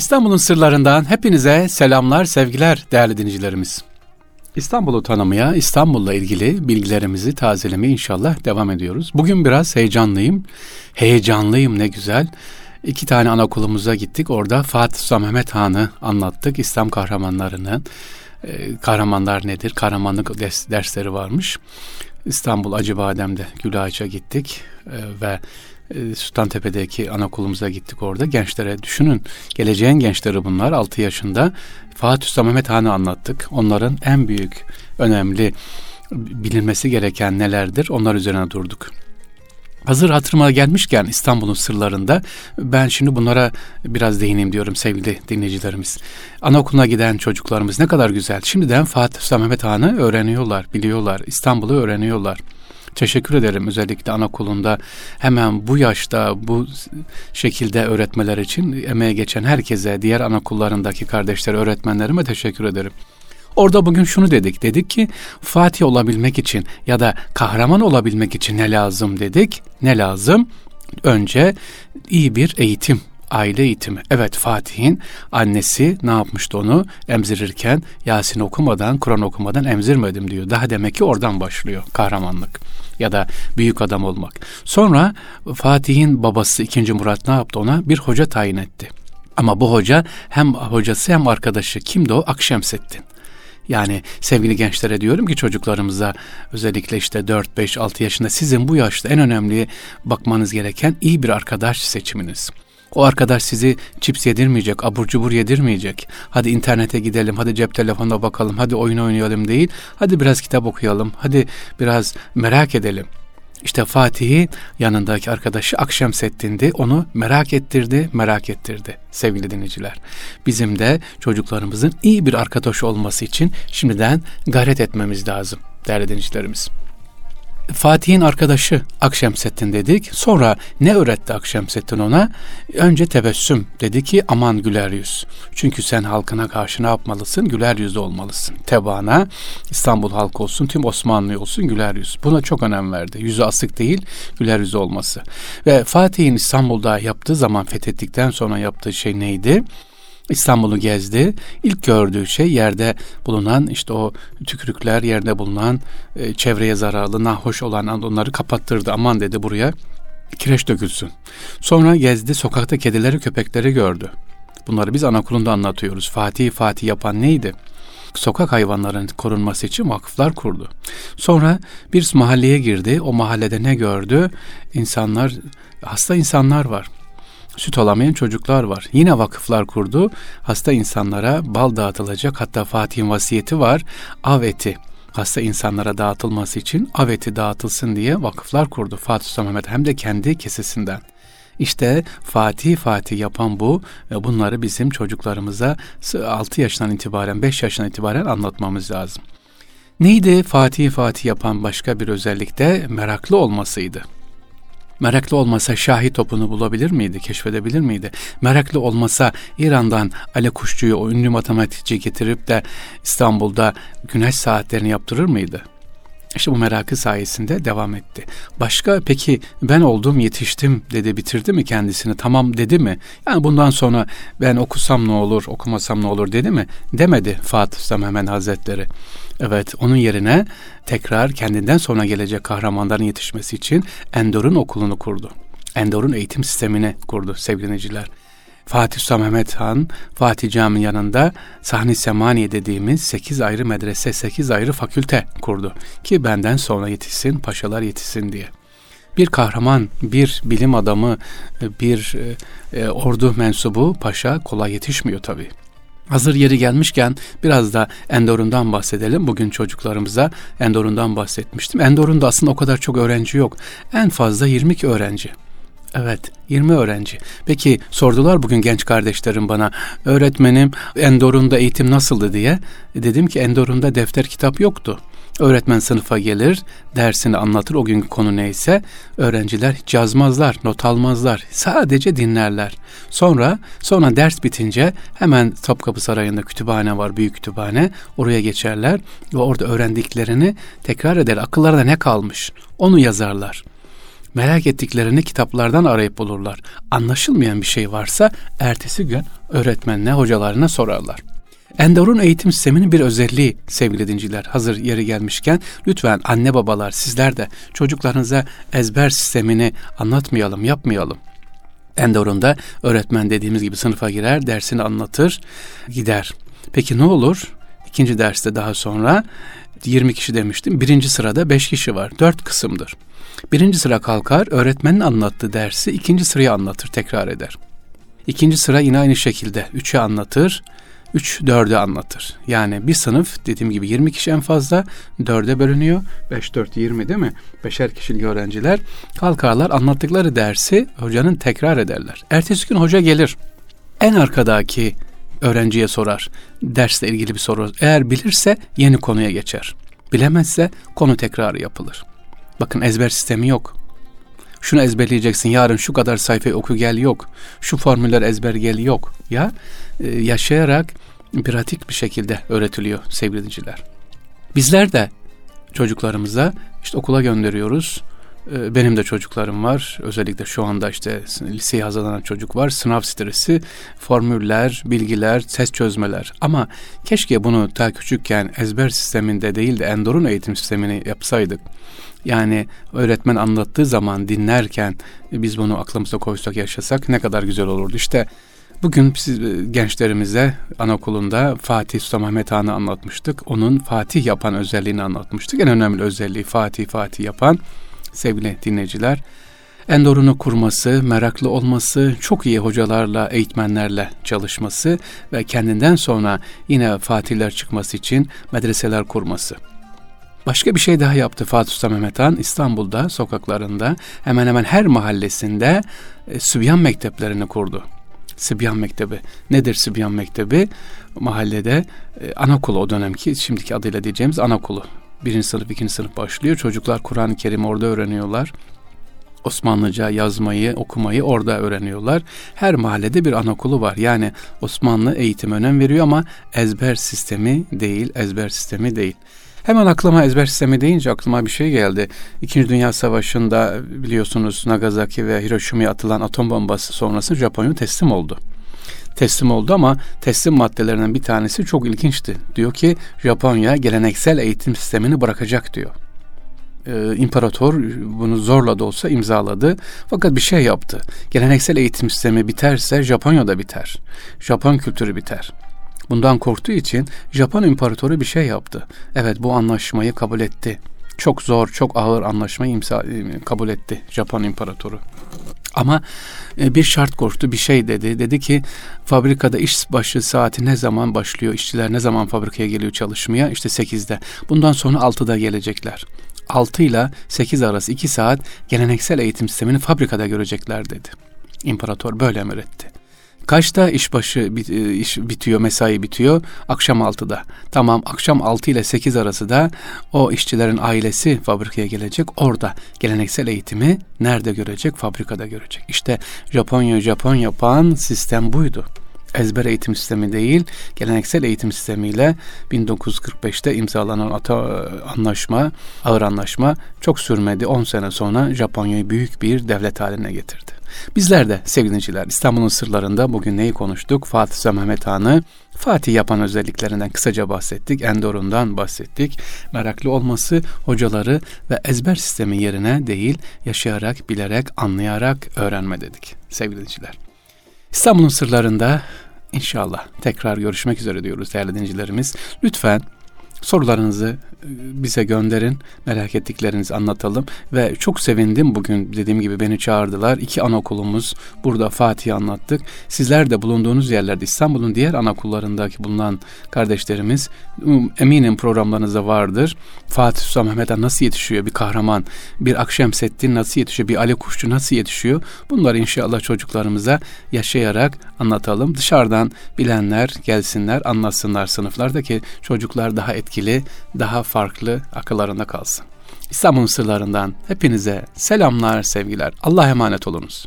İstanbul'un sırlarından hepinize selamlar, sevgiler değerli dinleyicilerimiz. İstanbul'u tanımaya, İstanbul'la ilgili bilgilerimizi tazelemeye inşallah devam ediyoruz. Bugün biraz heyecanlıyım. Heyecanlıyım ne güzel. İki tane anaokulumuza gittik. Orada Fatih Sultan Mehmet Han'ı anlattık. İslam kahramanlarını. Ee, kahramanlar nedir? Kahramanlık ders, dersleri varmış. İstanbul Acıbadem'de Gülağaç'a gittik ee, ve e, Sultantepe'deki anaokulumuza gittik orada. Gençlere düşünün geleceğin gençleri bunlar 6 yaşında. Fatih Sultan Mehmet Han'ı anlattık. Onların en büyük, önemli bilinmesi gereken nelerdir? Onlar üzerine durduk. Hazır hatırıma gelmişken İstanbul'un sırlarında ben şimdi bunlara biraz değineyim diyorum sevgili dinleyicilerimiz. Anaokuluna giden çocuklarımız ne kadar güzel. Şimdiden Fatih Sultan Mehmet Han'ı öğreniyorlar, biliyorlar. İstanbul'u öğreniyorlar. Teşekkür ederim özellikle anaokulunda hemen bu yaşta bu şekilde öğretmeler için emeğe geçen herkese, diğer anaokullarındaki kardeşler, öğretmenlerime teşekkür ederim. Orada bugün şunu dedik. Dedik ki Fatih olabilmek için ya da kahraman olabilmek için ne lazım dedik? Ne lazım? Önce iyi bir eğitim aile eğitimi. Evet Fatih'in annesi ne yapmıştı onu emzirirken Yasin okumadan, Kur'an okumadan emzirmedim diyor. Daha demek ki oradan başlıyor kahramanlık ya da büyük adam olmak. Sonra Fatih'in babası 2. Murat ne yaptı ona? Bir hoca tayin etti. Ama bu hoca hem hocası hem arkadaşı kimdi o? Akşemseddin. Yani sevgili gençlere diyorum ki çocuklarımıza özellikle işte 4, 5, 6 yaşında sizin bu yaşta en önemli bakmanız gereken iyi bir arkadaş seçiminiz. O arkadaş sizi çips yedirmeyecek, abur cubur yedirmeyecek. Hadi internete gidelim, hadi cep telefonuna bakalım, hadi oyun oynayalım değil. Hadi biraz kitap okuyalım, hadi biraz merak edelim. İşte Fatih'i yanındaki arkadaşı Akşemseddin'di. Onu merak ettirdi, merak ettirdi sevgili dinleyiciler. Bizim de çocuklarımızın iyi bir arkadaş olması için şimdiden gayret etmemiz lazım değerli dinleyicilerimiz. Fatih'in arkadaşı Akşemseddin dedik. Sonra ne öğretti Akşemseddin ona? Önce tebessüm dedi ki aman güler yüz. Çünkü sen halkına karşı ne yapmalısın? Güler yüzlü olmalısın. Tebaana İstanbul halkı olsun, tüm Osmanlı olsun güler yüz. Buna çok önem verdi. Yüzü asık değil, güler yüzü olması. Ve Fatih'in İstanbul'da yaptığı zaman fethettikten sonra yaptığı şey neydi? İstanbul'u gezdi. İlk gördüğü şey yerde bulunan işte o tükürükler, yerde bulunan e, çevreye zararlı, nahoş olan onları kapattırdı. Aman dedi buraya kireç dökülsün. Sonra gezdi, sokakta kedileri, köpekleri gördü. Bunları biz anaokulunda anlatıyoruz. Fatih Fatih yapan neydi? Sokak hayvanların korunması için vakıflar kurdu. Sonra bir mahalleye girdi. O mahallede ne gördü? İnsanlar, hasta insanlar var süt alamayan çocuklar var. Yine vakıflar kurdu. Hasta insanlara bal dağıtılacak. Hatta Fatih'in vasiyeti var. Av eti hasta insanlara dağıtılması için av eti dağıtılsın diye vakıflar kurdu Fatih Sultan Mehmet hem de kendi kesesinden. İşte Fatih Fatih yapan bu ve bunları bizim çocuklarımıza 6 yaşından itibaren 5 yaşından itibaren anlatmamız lazım. Neydi Fatih Fatih yapan başka bir özellik de meraklı olmasıydı. Meraklı olmasa Şahi topunu bulabilir miydi, keşfedebilir miydi? Meraklı olmasa İran'dan Ali Kuşçu'yu o ünlü matematikçi getirip de İstanbul'da güneş saatlerini yaptırır mıydı? İşte bu merakı sayesinde devam etti. Başka peki ben oldum yetiştim dedi bitirdi mi kendisini tamam dedi mi? Yani bundan sonra ben okusam ne olur okumasam ne olur dedi mi? Demedi Fatih Sultan Hazretleri. Evet onun yerine tekrar kendinden sonra gelecek kahramanların yetişmesi için Endor'un okulunu kurdu. Endor'un eğitim sistemini kurdu sevgili Fatih Sultan Mehmet Han, Fatih Camii'nin yanında Sahni Semaniye dediğimiz 8 ayrı medrese, 8 ayrı fakülte kurdu. Ki benden sonra yetişsin, paşalar yetişsin diye. Bir kahraman, bir bilim adamı, bir e, ordu mensubu paşa kolay yetişmiyor tabii. Hazır yeri gelmişken biraz da Endor'undan bahsedelim. Bugün çocuklarımıza Endor'undan bahsetmiştim. Endor'unda aslında o kadar çok öğrenci yok. En fazla 22 öğrenci. Evet 20 öğrenci. Peki sordular bugün genç kardeşlerim bana öğretmenim Endor'unda eğitim nasıldı diye. Dedim ki Endor'unda defter kitap yoktu. Öğretmen sınıfa gelir, dersini anlatır o günkü konu neyse. Öğrenciler hiç yazmazlar, not almazlar. Sadece dinlerler. Sonra sonra ders bitince hemen Topkapı Sarayı'nda kütüphane var, büyük kütüphane. Oraya geçerler ve orada öğrendiklerini tekrar eder. Akıllarında ne kalmış? Onu yazarlar. Merak ettiklerini kitaplardan arayıp bulurlar. Anlaşılmayan bir şey varsa ertesi gün öğretmenine, hocalarına sorarlar. Endor'un eğitim sisteminin bir özelliği sevgili dinciler. Hazır yeri gelmişken lütfen anne babalar sizler de çocuklarınıza ezber sistemini anlatmayalım, yapmayalım. Endor'unda öğretmen dediğimiz gibi sınıfa girer, dersini anlatır, gider. Peki ne olur? İkinci derste daha sonra 20 kişi demiştim. Birinci sırada 5 kişi var. 4 kısımdır. Birinci sıra kalkar, öğretmenin anlattığı dersi ikinci sıraya anlatır, tekrar eder. İkinci sıra yine aynı şekilde 3'e anlatır, 3 4'e anlatır. Yani bir sınıf dediğim gibi 20 kişi en fazla 4'e bölünüyor. 5 4 20 değil mi? Beşer kişilik öğrenciler kalkarlar anlattıkları dersi hocanın tekrar ederler. Ertesi gün hoca gelir. En arkadaki öğrenciye sorar. Dersle ilgili bir soru. Eğer bilirse yeni konuya geçer. Bilemezse konu tekrar yapılır. Bakın ezber sistemi yok. Şunu ezberleyeceksin yarın şu kadar sayfayı oku gel yok. Şu formüller ezber gel yok. Ya e, yaşayarak pratik bir şekilde öğretiliyor sevgili dinleyiciler. Bizler de çocuklarımıza işte okula gönderiyoruz. E, benim de çocuklarım var. Özellikle şu anda işte liseye hazırlanan çocuk var. Sınav stresi, formüller, bilgiler, ses çözmeler. Ama keşke bunu ta küçükken ezber sisteminde değil de Endor'un eğitim sistemini yapsaydık. Yani öğretmen anlattığı zaman dinlerken biz bunu aklımıza koysak yaşasak ne kadar güzel olurdu. İşte bugün siz e, gençlerimize anaokulunda Fatih Sultan Mehmet Han'ı anlatmıştık. Onun Fatih yapan özelliğini anlatmıştık. En önemli özelliği Fatih Fatih yapan sevgili dinleyiciler. Endorunu kurması, meraklı olması, çok iyi hocalarla, eğitmenlerle çalışması ve kendinden sonra yine fatihler çıkması için medreseler kurması. Başka bir şey daha yaptı Fatih Sultan Mehmet Han İstanbul'da sokaklarında hemen hemen her mahallesinde e, Sübyan mekteplerini kurdu. Sübyan Mektebi. Nedir Sübyan Mektebi? Mahallede e, anaokulu o dönemki şimdiki adıyla diyeceğimiz anaokulu. Birinci sınıf, ikinci sınıf başlıyor. Çocuklar Kur'an-ı Kerim orada öğreniyorlar. Osmanlıca yazmayı, okumayı orada öğreniyorlar. Her mahallede bir anaokulu var. Yani Osmanlı eğitim önem veriyor ama ezber sistemi değil, ezber sistemi değil. Hemen aklıma ezber sistemi deyince aklıma bir şey geldi. İkinci Dünya Savaşı'nda biliyorsunuz Nagasaki ve Hiroşima'ya atılan atom bombası sonrası Japonya teslim oldu. Teslim oldu ama teslim maddelerinden bir tanesi çok ilginçti. Diyor ki Japonya geleneksel eğitim sistemini bırakacak diyor. Ee, imparator bunu zorla da olsa imzaladı. Fakat bir şey yaptı. Geleneksel eğitim sistemi biterse Japonya'da biter. Japon kültürü biter. Bundan korktuğu için Japon imparatoru bir şey yaptı. Evet bu anlaşmayı kabul etti. Çok zor, çok ağır anlaşmayı imza, e, kabul etti Japon imparatoru. Ama e, bir şart koştu, bir şey dedi. Dedi ki fabrikada iş başı saati ne zaman başlıyor, işçiler ne zaman fabrikaya geliyor çalışmaya? İşte 8'de. Bundan sonra 6'da gelecekler. 6 ile 8 arası 2 saat geleneksel eğitim sistemini fabrikada görecekler dedi. İmparator böyle emretti. Kaçta işbaşı bit, e, iş bitiyor, mesai bitiyor? Akşam 6'da. Tamam akşam 6 ile 8 arası da o işçilerin ailesi fabrikaya gelecek. Orada geleneksel eğitimi nerede görecek? Fabrikada görecek. İşte Japonya Japon yapan sistem buydu ezber eğitim sistemi değil, geleneksel eğitim sistemiyle 1945'te imzalanan ata anlaşma, ağır anlaşma çok sürmedi. 10 sene sonra Japonya'yı büyük bir devlet haline getirdi. Bizler de sevgili İstanbul'un sırlarında bugün neyi konuştuk? Fatih Sultan Mehmet Han'ı Fatih yapan özelliklerinden kısaca bahsettik. Endorundan bahsettik. Meraklı olması hocaları ve ezber sistemi yerine değil yaşayarak, bilerek, anlayarak öğrenme dedik sevgili dinleyiciler. İstanbul'un sırlarında inşallah tekrar görüşmek üzere diyoruz değerli dinleyicilerimiz. Lütfen sorularınızı bize gönderin. Merak ettiklerinizi anlatalım. Ve çok sevindim bugün dediğim gibi beni çağırdılar. İki anaokulumuz burada Fatih anlattık. Sizler de bulunduğunuz yerlerde İstanbul'un diğer anaokullarındaki bulunan kardeşlerimiz um, eminim programlarınızda vardır. Fatih Sultan Mehmet'e nasıl yetişiyor bir kahraman? Bir Akşemseddin nasıl yetişiyor? Bir Ali Kuşçu nasıl yetişiyor? Bunları inşallah çocuklarımıza yaşayarak anlatalım. Dışarıdan bilenler gelsinler anlatsınlar sınıflarda ki çocuklar daha etkili, daha farklı akıllarında kalsın. İstanbul'un sırlarından hepinize selamlar, sevgiler. Allah emanet olunuz.